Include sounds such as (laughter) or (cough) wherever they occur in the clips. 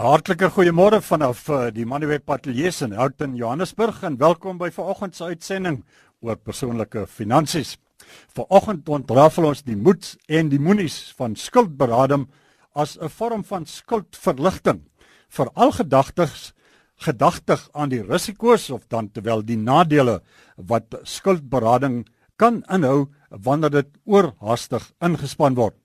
Hartlike goeiemôre vanaf uh, die Manuweb Patelies in Houghton, Johannesburg en welkom by vanoggend se uitsending oor persoonlike finansies. Vanoggend ontrafel ons die moeds en die moenies van skuldberading as 'n vorm van skuldverligting. Veral gedagtes gedagtig aan die risiko's of dan terwyl die nadele wat skuldberading kan inhou wanneer dit oorhaastig ingespan word.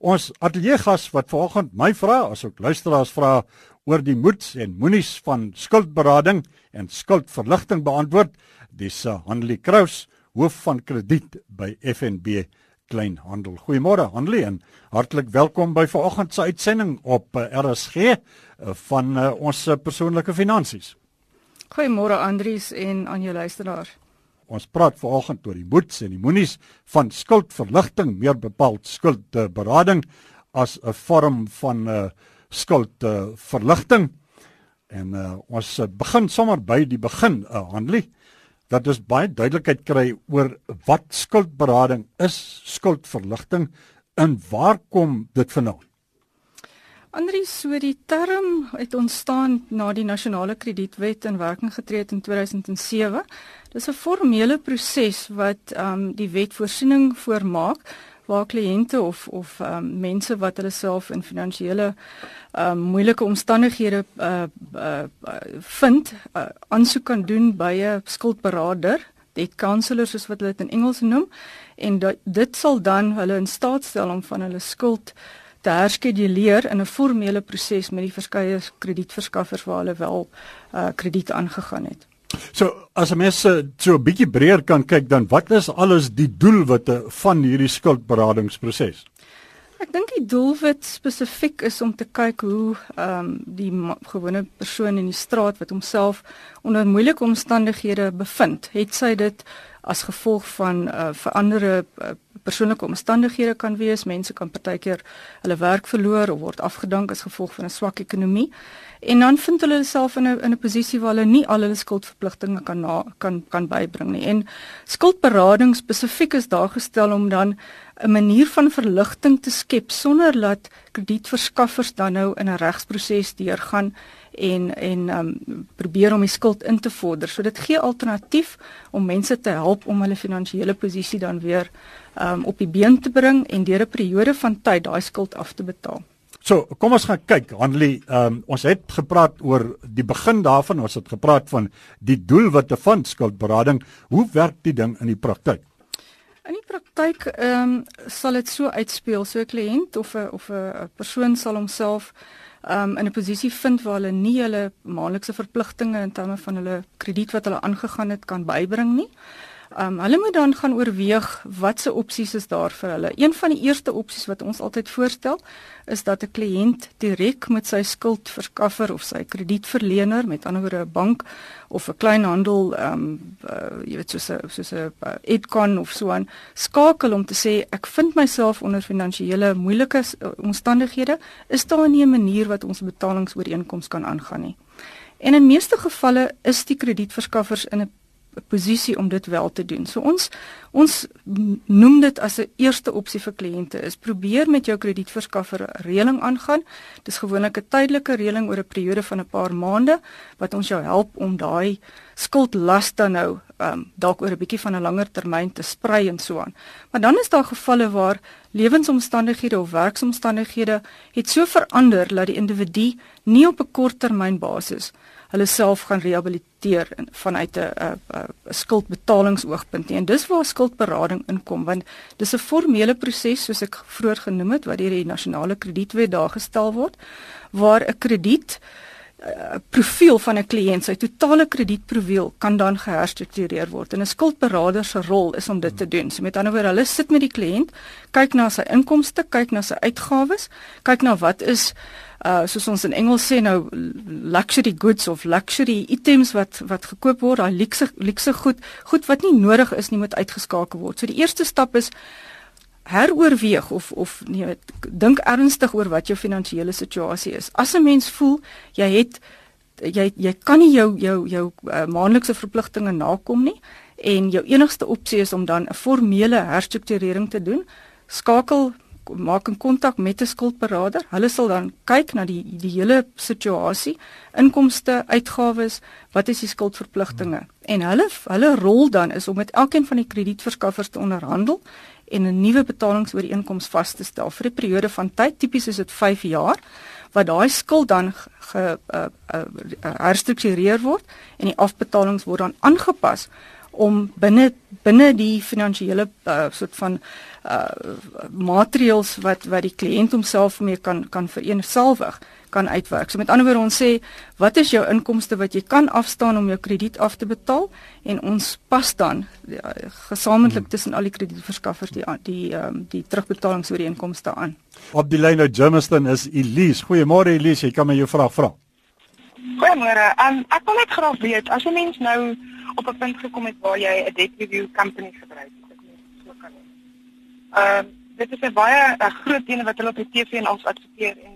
Ons ateljeegas wat vanoggend my vra, asook luisteraars vra oor die moeds en moenies van skuldberading en skuldverligting beantwoord, dis Hanlie Kraus, hoof van krediet by FNB Kleinhandel. Goeiemôre Hanlie en hartlik welkom by vanoggend se uitsending op eh, RSG eh, van uh, ons persoonlike finansies. Goeiemôre Andries en aan jou luisteraars. Ons praat vanoggend oor die moeds en die moenies van skuldverligting, meer bepaald skuldberading as 'n vorm van 'n uh, skuldverligting. En uh, ons begin sommer by die begin, uh, Hanlie, dat ons baie duidelikheid kry oor wat skuldberading is, skuldverligting en waar kom dit vandaan? Andri, so die term het ontstaan na die nasionale kredietwet in werking getree het in 2007. Dis 'n formele proses wat ehm um, die wet voorsiening voormaak waar kliënte of of um, mense wat hulle self in finansiële um, moeilike omstandighede uh, uh vind, uh, aansoek kan doen by 'n skuldberader, debt counselor soos wat hulle dit in Engels noem, en dat, dit sal dan hulle in staat stel om van hulle skuld te herskeduleer in 'n formele proses met die verskeie kredietverskaffers waar hulle wel uh krediet aangegaan het. So as 'n mens so 'n bietjie breër kan kyk dan wat is alles die doelwitte uh, van hierdie skuldberadingsproses? Ek dink die doelwit spesifiek is om te kyk hoe ehm um, die gewone persoon in die straat wat homself onder moeilike omstandighede bevind, het sy dit as gevolg van uh, veranderde uh, persoonlike omstandighede kan wees. Mense kan partykeer hulle werk verloor of word afgedank as gevolg van 'n swak ekonomie. En dan vind hulle self in 'n in 'n posisie waar hulle nie al hulle skuldverpligtinge kan na, kan kan bybring nie. En skuldberading spesifiek is daar gestel om dan 'n manier van verligting te skep sonder dat kredietverskaffers dan nou in 'n regsproses deurgaan en en um, probeer om die skuld in te vorder. So dit gee alternatief om mense te help om hulle finansiële posisie dan weer um, op die been te bring en deur 'n periode van tyd daai skuld af te betaal. So, kom ons gaan kyk. Hanlie, um, ons het gepraat oor die begin daarvan. Ons het gepraat van die doel wat te vind skuldberading. Hoe werk die ding in die praktyk? In die praktyk ehm um, sal dit so uitspeel. So 'n kliënt of 'n of 'n persoon sal homself um, in 'n posisie vind waar hulle nie hulle maandelikse verpligtinge in terme van hulle krediet wat hulle aangegaan het kan bybring nie. Um, hulle moet dan gaan oorweeg watse opsies is daar vir hulle. Een van die eerste opsies wat ons altyd voorstel is dat 'n kliënt direk met sy skuldverskaffer of sy kredietverlener, met ander woorde 'n bank of 'n kleinhandel, ehm um, uh, jy weet soos 'n soos 'n uh, Edcon of so aan, skakel om te sê ek vind myself onder finansiële moeilike uh, omstandighede, is daar nie 'n manier wat ons betalingsooreenkoms kan aangaan nie. En in meeste gevalle is die kredietverskaffers in 'n posisie om dit wel te doen. So ons ons noem dit as 'n eerste opsie vir kliënte is probeer met jou kredietverskaffer reëling aangaan. Dis gewoonlik 'n tydelike reëling oor 'n periode van 'n paar maande wat ons jou help om daai skuldlas dan nou um, dalk oor 'n bietjie van 'n langer termyn te sprei en so aan. Maar dan is daar gevalle waar lewensomstandighede of werksomstandighede het so verander dat die individu nie op 'n korttermyn basis hulle self gaan rehabiliteer vanuit 'n 'n skuldbetalingsoogpunt nie. En dis waar skuldberading inkom want dis 'n formele proses soos ek vroeër genoem het wat deur die nasionale kredietwet daar gestel word waar 'n krediet uh, profiel van 'n kliënt, sy totale kredietprofiel kan dan geherstruktureer word. En 'n skuldberader se rol is om dit te doen. So met ander woorde, hulle sit met die kliënt, kyk na sy inkomste, kyk na sy uitgawes, kyk na wat is uh soos ons in Engels sê nou luxury goods of luxury items wat wat gekoop word, daai luxe luxe goed, goed wat nie nodig is nie moet uitgeskakel word. So die eerste stap is heroorweeg of of nee, dink ernstig oor wat jou finansiële situasie is. As 'n mens voel jy het jy jy kan nie jou jou jou uh, maandelikse verpligtinge nakom nie en jou enigste opsie is om dan 'n formele herstrukturering te doen, skakel maak 'n kontak met 'n skuldberader. Hulle sal dan kyk na die die hele situasie, inkomste, uitgawes, wat is die skuldverpligtinge. En hulle hulle rol dan is om met elkeen van die kredietverskaffers te onderhandel en 'n nuwe betalingsooreenkoms vas te stel vir 'n periode van tyd, tipies is dit 5 jaar, wat daai skuld dan ge uh, uh, herstruktureer word en die afbetalings word dan aangepas om binne binne die finansiële uh, soort van uh maatreëls wat wat die kliënt homself mee kan kan vereenselwig kan uitwerk. So met ander woorde ons sê wat is jou inkomste wat jy kan afstaan om jou krediet af te betaal en ons pas dan uh, gesamentlik hmm. tussen al die kredietverskaffers die die um, die terugbetaalingsooreenkomste aan. Op die lyn uit Germiston is Elise. Goeiemôre Elise, jy kan my jou vraag vra. Goeiemôre. Um, ek wil net graag weet as 'n mens nou op 'n punt gekom het waar jy 'n debt review company gebruik. Ehm uh, dit is 'n baie 'n groot ding wat hulle op die TV en ons adverteer en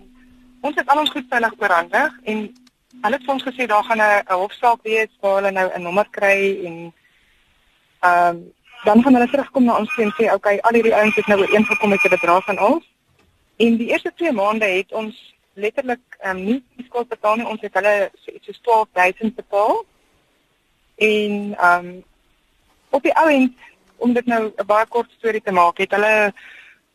ons het al ons goed veilig oorhandig en hulle het ons gesê daar gaan 'n hofsaak wees waar hulle nou 'n nommer kry en ehm um, dan gaan hulle terugkom na ons en sê okay al hierdie ouens het nou ooreengekom met 'n bedrag van ons. En die eerste 2 maande het ons letterlik ehm um, nie die skuld betaal nie. Ons het hulle so iets soos 12000 betaal. En ehm um, op die ou end om dit nou 'n baie kort storie te maak, het hulle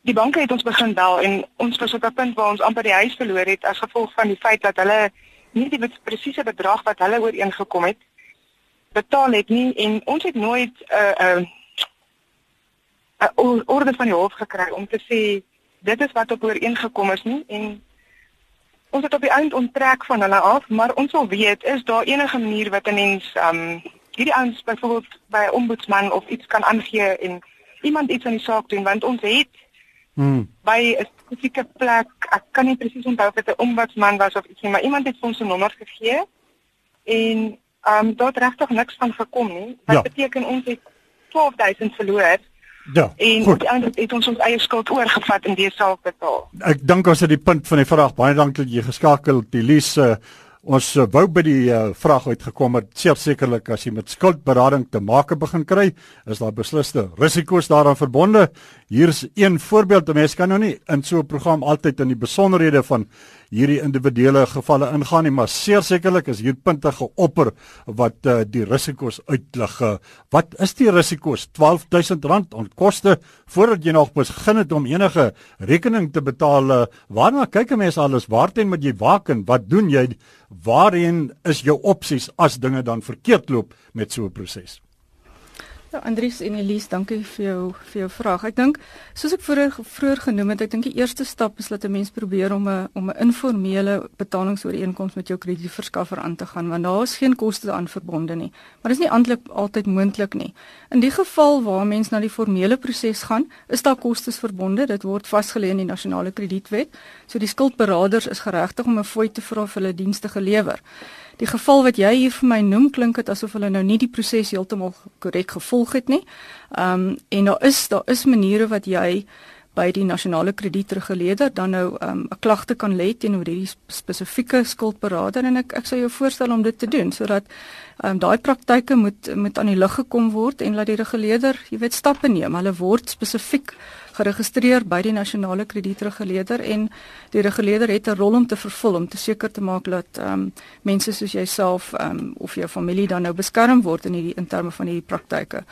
die banke het ons begin bel en ons was op 'n punt waar ons amper die huis verloor het as gevolg van die feit dat hulle nie die presiese bedrag wat hulle ooreengekom het betaal het nie en ons het nooit 'n uh, 'n uh, 'n orde van die hof gekry om te sê dit is wat op ooreengekom is nie. En ons het op die eind onttrek van hulle af, maar ons wil weet is daar enige manier wat 'n mens um hierdie ouens byvoorbeeld by 'n ombudsman of iets kan aangee en iemand iets aan die saak doen? Want ons het hmm. by 'n spesifieke plek, ek kan nie presies onthou of dit 'n ombudsman was of iets nie, maar iemand het ons 'n nommer gegee en um daar het regtig niks van gekom nie. Wat ja. beteken ons het 12000 verloor Ja. En goed. die het ons ons eie skuld oorgevat in die saak betaal. Ek dink ons het die punt van die vraag baie dankie dat jy geskakel het. Elise Ons uh, wou by die uh, vraag uitgekom het sekerlik as jy met skuldberading te make begin kry, is daar besliste risiko's daaraan verbonde. Hier's een voorbeeld, mense kan nou nie in so 'n program altyd in die besonderhede van hierdie individuele gevalle ingaan nie, maar sekerlik is hier punte geopper wat uh, die risiko's uitlig. Wat is die risiko's? R12000 onkoste voordat jy nog begin het om enige rekening te betaal. Waarna kyk 'n mens alles? Waarteen moet jy waak en wat doen jy? Waarheen is jou opsies as dinge dan verkeerd loop met so 'n proses? Ja, Andries en Elise, dankie vir jou vir jou vraag. Ek dink soos ek vroeër vroeër genoem het, ek dink die eerste stap is dat 'n mens probeer om 'n om 'n informele betalingsooreenkoms met jou kredietverskaffer aan te gaan want daar is geen koste aan verbonde nie. Maar dit is nie eintlik altyd moontlik nie. In die geval waar mens na die formele proses gaan, is daar kostes verbonde. Dit word vasgelê in die nasionale kredietwet. So die skuldberaders is geregtig om 'n fooi te vra vir hulle dienste gelewer. Die geval wat jy hier vir my noem klink dit asof hulle nou nie die proses heeltemal korrek gevolg het nie. Ehm um, en daar is daar is maniere wat jy by die nasionale kredietreguleerder dan nou ehm, 'n um, klagte kan lê teenoor hierdie spesifieke skuldberader en ek ek sou jou voorstel om dit te doen sodat um, daai praktyke moet moet aan die lig gekom word en laat die reguleerder, jy weet, stappe neem. Hulle word spesifiek geregistreer by die nasionale kredietreguleerder en die reguleerder het 'n rol om te vervul om te seker te maak dat ehm um, mense soos jouself ehm um, of jou familie dan nou beskerm word in hierdie in terme van hierdie praktyke.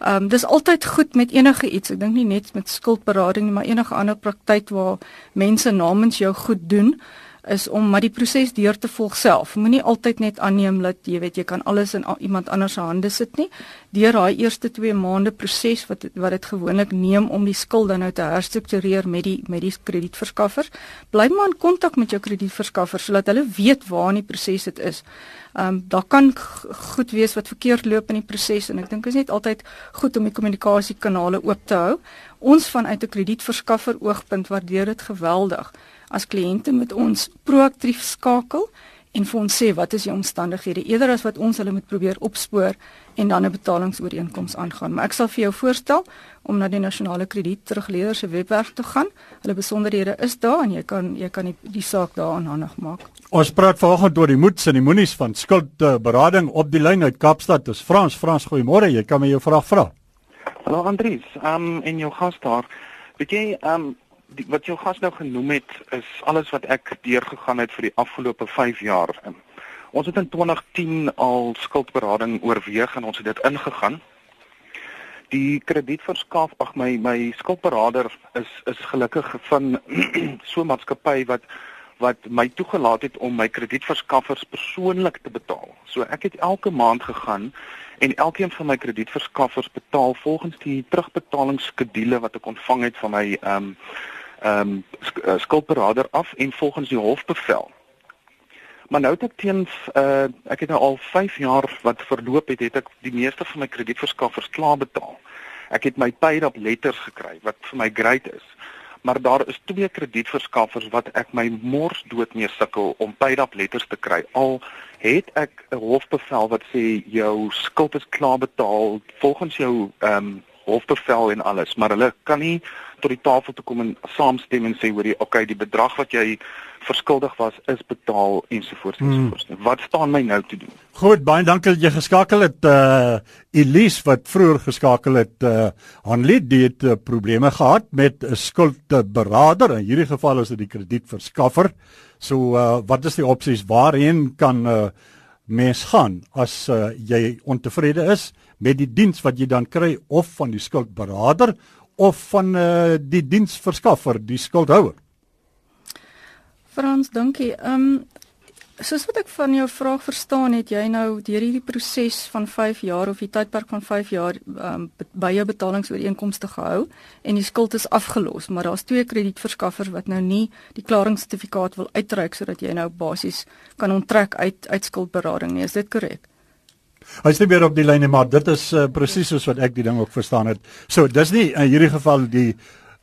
Ehm um, dis altyd goed met enige iets. Ek dink nie net met skuldberading nie, maar enige ander praktyk waar mense namens jou goed doen is om maar die proses deur te volg self. Moenie altyd net aanneem dat jy weet jy kan alles in iemand anders se hande sit nie. Deur daai eerste 2 maande proses wat wat dit gewoonlik neem om die skuld dan nou te herstruktureer met die met die kredietverskaffer, bly maar in kontak met jou kredietverskaffer sodat hulle weet waar in die proses dit is. Ehm um, daar kan goed wees wat verkeerd loop in die proses en ek dink is net altyd goed om die kommunikasiekanale oop te hou. Ons vanuit 'n kredietverskaffer oogpunt waardeer dit geweldig as kliënte met ons proaktief skakel en vir ons sê wat is die omstandighede eerder as wat ons hulle moet probeer opspoor en dan 'n betalingsooreenkoms aangaan. Maar ek sal vir jou voorstel om na die nasionale kredietreguleerder se webwerf te gaan. Hulle besonderhede is daar en jy kan jy kan die, die saak daar aanhandig maak. Ons praat vanoggend oor die moeds en die moenies van skuldberading op die lyn uit Kaapstad. Dis Frans. Frans, goeiemôre. Jy kan my jou vraag vra. Hallo Andries. Ehm um, en jou gas daar. Weet jy ehm um, die, wat jou gas nou genoem het is alles wat ek deurgegaan het vir die afgelope 5 jaar. Ons het in 2010 al skuldberading oorweeg en ons het dit ingegaan. Die kredietverskaf, ag my my skuldberader is is gelukkig van (clears throat) so 'n maatskappy wat wat my toegelaat het om my kredietverskaffers persoonlik te betaal. So ek het elke maand gegaan en elkeen van my kredietverskaffers betaal volgens die terugbetalingsskedule wat ek ontvang het van my ehm um, ehm um, skuldberader af en volgens die hofbevel. Maar nou het ek teens uh ek het nou al 5 jaar wat verloop het, het ek die meeste van my kredietverskaffers klaar betaal. Ek het my paid up letters gekry wat vir my great is maar daar is twee kredietverskaffers wat ek my mors dood mee sukkel om paid up letters te kry. Al het ek 'n hofbevel wat sê jou skuld is klaar betaal volgens jou ehm um, hofbevel en alles, maar hulle kan nie tot die tafel toe kom en saamstem en sê hoor jy, okay, die bedrag wat jy verskuldig was is betaal ensovoorts ensovoorts. Hmm. Wat staan my nou te doen? Goed, baie dankie dat jy geskakel het. Uh Elise wat vroeër geskakel het, uh Hanlie, die het uh, probleme gehad met 'n skuldberader. In hierdie geval is dit die kredietverskaffer. So uh wat is die opsies? Waarheen kan uh mens gaan as uh, jy ontevrede is met die diens wat jy dan kry of van die skuldberader of van uh, die diensverskaffer, die skuldhouer? Frans, dankie. Ehm um, soos wat ek van jou vraag verstaan het jy nou deur hierdie proses van 5 jaar of die tydperk van 5 jaar ehm um, by jou betalingsooreenkomste gehou en die skuld is afgelos, maar daar's twee kredietverskaffers wat nou nie die klaringssertifikaat wil uitreik sodat jy nou basies kan onttrek uit uit skuldberading nie. Is dit korrek? Hy sê weer op die lyn maar dit is uh, presies soos wat ek die ding ook verstaan het. So dis nie in hierdie geval die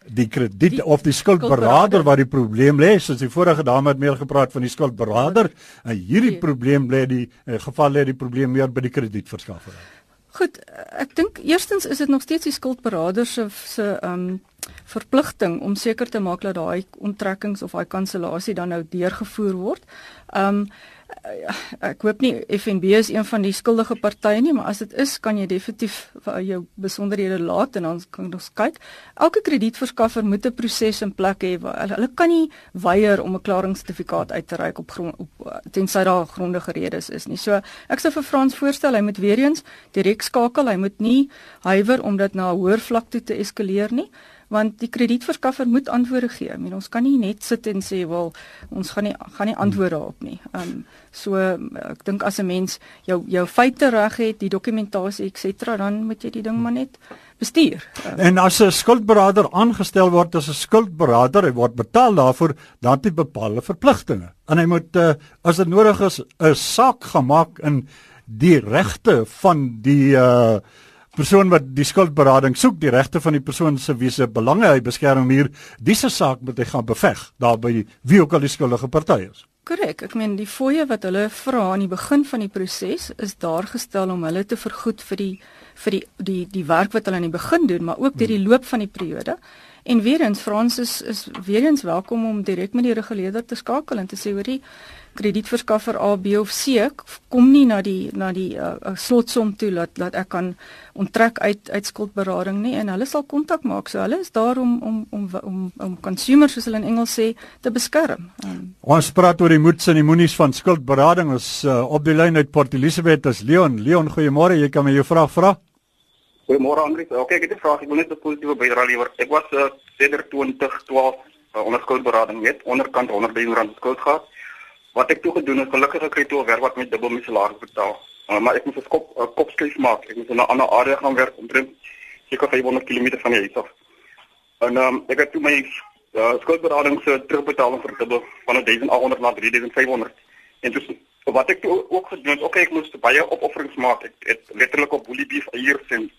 die krediet die, of die skuldberader wat die probleem lê soos die vorige dame het meer gepraat van die skuldberader en hierdie probleem lê die uh, geval lê die probleem meer by die kredietverskaffer. Goed, ek dink eerstens is dit nog steeds die skuldberader se se ehm um, verpligting om seker te maak dat daai onttrekkings of daai kansellasie dan nou deurgevoer word. Um, Eh, ek hoop nie FNB is een van die skuldige partye nie, maar as dit is, kan jy definitief jou besonderhede laat en dan kan ons kyk. Elke kredietverskaffer moet 'n proses in plek hê. Hulle kan nie weier om 'n klaringssertifikaat uit te reik op grond op tensy daar grondige redes is nie. So ek sou vir Frans voorstel hy moet weer eens direk skakel. Hy moet nie huiwer om dit na 'n hoër vlak toe te eskaleer nie want die kredietverskaffer moet antwoorde gee. Ek meen ons kan nie net sit en sê wel ons gaan nie gaan nie antwoorde op nie. Ehm um, so ek dink as 'n mens jou jou feite reg het, die dokumentasie et cetera, dan moet jy die ding maar net bestuur. Um, en as 'n skuldberader aangestel word as 'n skuldberader, hy word betaal daarvoor, dan het hy bepaalde verpligtinge. En hy moet uh, as dit nodig is 'n saak gemaak in die regte van die uh persoon wat die skuldberading soek, die regte van die persoon se wie se belange hy beskerm hier, dis 'n saak wat hy gaan beveg daarby wie ook al die skuldige party is. Korrek. Ek meen die fooie wat hulle vra aan die begin van die proses is daar gestel om hulle te vergoed vir die vir die die die werk wat hulle aan die begin doen, maar ook deur die loop van die periode. En weer eens Frans is is weer eens welkom om direk met die reguleerder te skakel en te sê hoorie kredietverskaffer A, B of C kom nie na die na die uh, slotsom toe dat dat ek kan onttrek uit uit skuldberading nie en hulle sal kontak maak. So hulle is daar om om om om om consumers soos hulle in Engels sê te beskerm. Um, Ons praat oor die moeds en die moenies van skuldberading. Ons uh, op die lyn uit Port Elizabeth is Leon. Leon, goeiemôre. Jy kan my jou vraag vra. Goeiemôre Andri. Okay, ek het 'n vraag. Ek wil net 'n positiewe bydrae lewer. Ek was uh, sedert 2012 uh, onder skuldberading net onderkant 100 000 rand skuld gehad. Wat ek toe gedoen het, gelukkig ek het toe 'n werk wat met dubbel my salaris betaal. Uh, maar ek moes 'n kop uh, kopskuif maak. Ek moes in 'n ander area gaan werk omtrent seker 500 km van die huis af. En um, ek het toe my uh, skuldberading se terugbetaling verdubbel van 1800 na 3500. En dus wat ek toe ook gedoen het, okay, ek moes baie opofferings maak. Ek het letterlik op Woolly Beef eiers en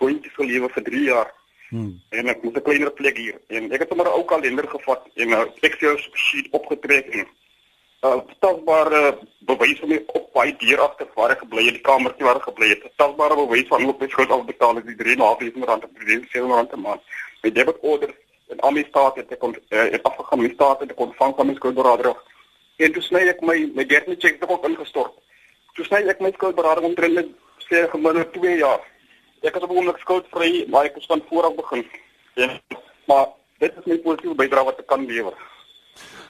pointjies gelewe vir 3 jaar. Hmm. En ek moes 'n kleiner plek hier en ek het sommer 'n ou kalender gevat en 'n Excel sheet opgetrek en uh tasbare bewys van my op baie deur agter waar ek gebly het, die kamer waar ek gebly het. Tasbare bewys van ek my skuld afbetaal het, die 3.500 rand per maand, 700 per maand. My debit orders en al my staat het ek uh, het afgegaan my staat het ek ontvang van my skuldberader. En toe sny ek my my derde cheque tog op ingestort. Toe sny ek my skuldberader omtrent sê gemiddeld 2 jaar ek het op 'n oomblik skuld vry, maar ek het van voor af begin. Ja. Maar Dit is my positiewe bydrae wat ek kan lewer.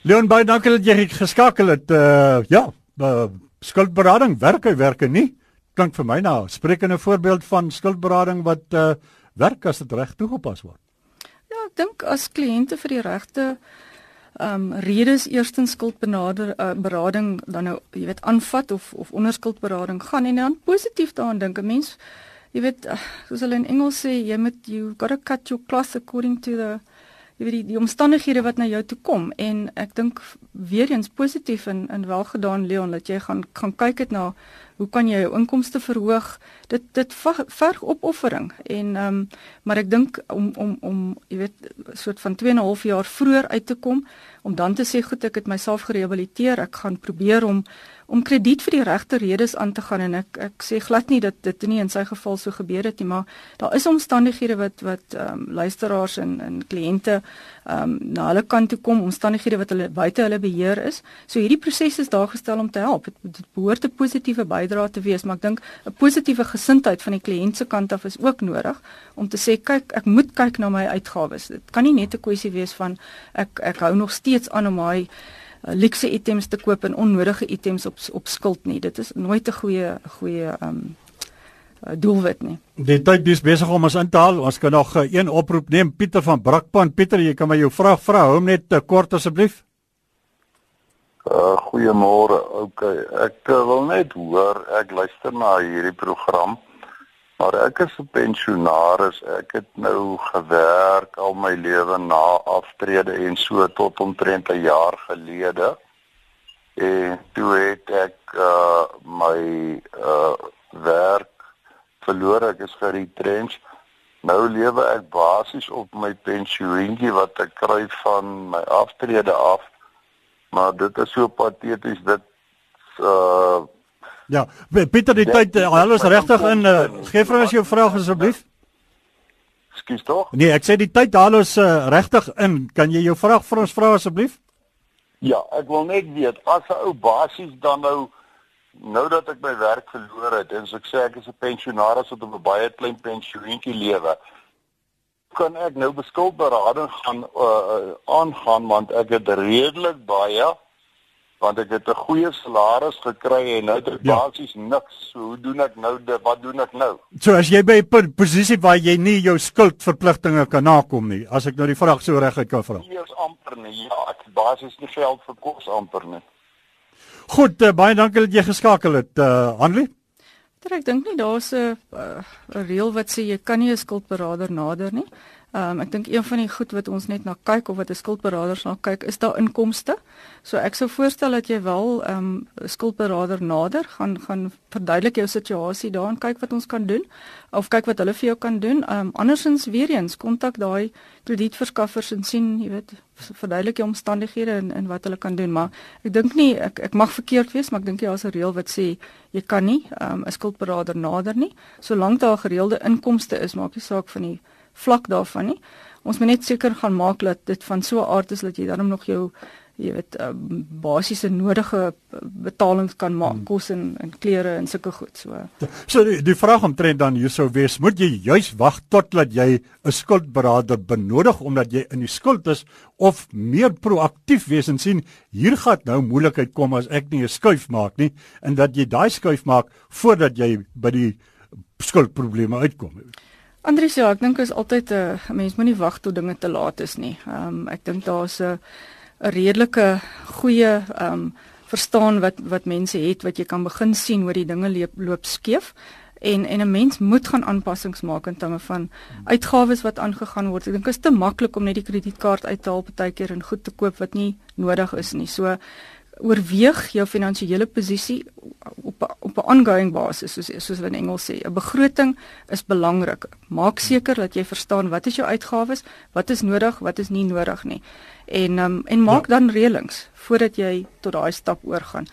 Leon baie dankie dat jy geskakel het. Uh ja, uh, skuldberading werk hy werk nie. Klink vir my nou sprekende voorbeeld van skuldberading wat uh werk as dit reg toegepas word. Ja, ek dink as kliënte vir die regte ehm um, redes eerstens skuldbenader uh, berading dan nou jy weet aanvat of of onderskuldberading gaan en dan positief daaraan dink 'n mens jy weet soos hulle in Engels sê jy moet you got to cut your cloth according to the jy weet die, die omstandighede wat na jou toe kom en ek dink weer eens positief en en welgedaan Leon dat jy gaan gaan kyk dit na hoe kan jy jou inkomste verhoog? Dit dit verg opoffering en ehm um, maar ek dink om om om jy weet soort van 2 en 'n half jaar vroeër uit te kom om dan te sê goed ek het myself gerehabiliteer. Ek gaan probeer om om krediet vir die regte redes aan te gaan. En ek ek sê glad nie dat dit nie in sy geval so gebeur het nie maar daar is omstandighede wat wat ehm um, luisteraars en en kliënte ehm um, na hulle kant toe kom omstandighede wat hulle buite hulle beheer is. So hierdie proses is daar gestel om te help. Dit behoort 'n positiewe bydrae te wees maar ek dink 'n positiewe gesindheid van die kliënt se kant af is ook nodig om te sê kyk ek moet kyk na my uitgawes dit kan nie net 'n kwessie wees van ek ek hou nog steeds aan om my uh, luxe items te koop en onnodige items op op skuld nie. Dit is nooit 'n goeie goeie um doelwit nie. Die tyd is besig om ons in te haal. Ons kan nog uh, een oproep neem. Pieter van Brakpan. Pieter, jy kan my jou vraag vra. Hou hom net kort asseblief. Uh goeiemôre. Okay, ek uh, wil net hoor, ek luister na hierdie program. Maar ek is 'n pensionaris. Ek het nou gewerk al my lewe na aftrede en so tot omtrent 'n jaar gelede. En toe het ek uh my uh werk verloor. Ek is geretrench. Nou lewe ek basies op my pensioentjie wat ek kry van my aftrede af. Maar dit is so pateties dit uh Ja, Pieter die tyd uh, alles regtig in uh, gee vir ons jou vraag asseblief. Skus tog? Nee, ek sê die tyd haal ons uh, regtig in. Kan jy jou vraag vir ons vra asseblief? Ja, ek wil net weet as 'n ou basies dan nou nou dat ek my werk verloor het en so ek sê ek is 'n pensionaris wat op 'n baie klein pensioentjie lewe kan ek nou beskuldberading gaan uh, aangaan want ek het redelik baie want ek het 'n goeie salaris gekry en nou het ek ja. basies niks. So hoe doen ek nou dit? Wat doen ek nou? So as jy by 'n posisie waar jy nie jou skuldverpligtinge kan nakom nie, as ek nou die vraag so reguit kan vra. Nee, is amper nie. Ja, ek basies nie geld vir kos amper nie. Goed, uh, baie dankie dat jy geskakel het, uh eh, Hanlie. Ek dink nie daar's 'n 'n reël wat sê jy kan nie 'n skuldberader nader nie. Ehm um, ek dink een van die goed wat ons net na kyk of wat 'n skuldberaders na kyk is daar inkomste. So ek sou voorstel dat jy wel ehm um, skuldberader nader gaan gaan verduidelik jou situasie daar en kyk wat ons kan doen of kyk wat hulle vir jou kan doen. Ehm um, andersins weer eens kontak daai kredietverskaffers en sien, jy weet, verduidelik jou omstandighede en en wat hulle kan doen, maar ek dink nie ek ek mag verkeerd wees, maar ek dink jy daar's 'n reël wat sê jy kan nie ehm um, 'n skuldberader nader nie solank daar gereelde inkomste is, maak nie saak van die vlak daarvan nie. Ons moet net seker gaan maak dat dit van so 'n aard is dat jy dan nog jou jy weet uh, basiese nodige betalings kan maak, hmm. kos en en klere en sulke goed so. So die, die vraag omtrent dan hier sou wees, moet jy juis wag totdat jy 'n skuldberader benodig omdat jy in die skuld is of meer proaktief wees en sien hier gaan nou moeilikheid kom as ek nie 'n skuif maak nie en dat jy daai skuif maak voordat jy by die skuldprobleme uitkom. Andries, ja, ek dink is altyd 'n uh, mens moenie wag tot dinge te laat is nie. Ehm um, ek dink daar's 'n 'n redelike goeie ehm um, verstaan wat wat mense het wat jy kan begin sien hoe die dinge loop, loop skeef en en 'n mens moet gaan aanpassings maak in terme van uitgawes wat aangegaan word. Ek dink is te maklik om net die kredietkaart uit te haal partykeer en goed te koop wat nie nodig is nie. So oorweeg jou finansiële posisie op op 'n ongoing basis soos soos hulle in Engels sê. 'n Begroting is belangrik. Maak seker dat jy verstaan wat is jou uitgawes, wat is nodig, wat is nie nodig nie. En um, en maak ja. dan reëlings voordat jy tot daai stap oorgaan.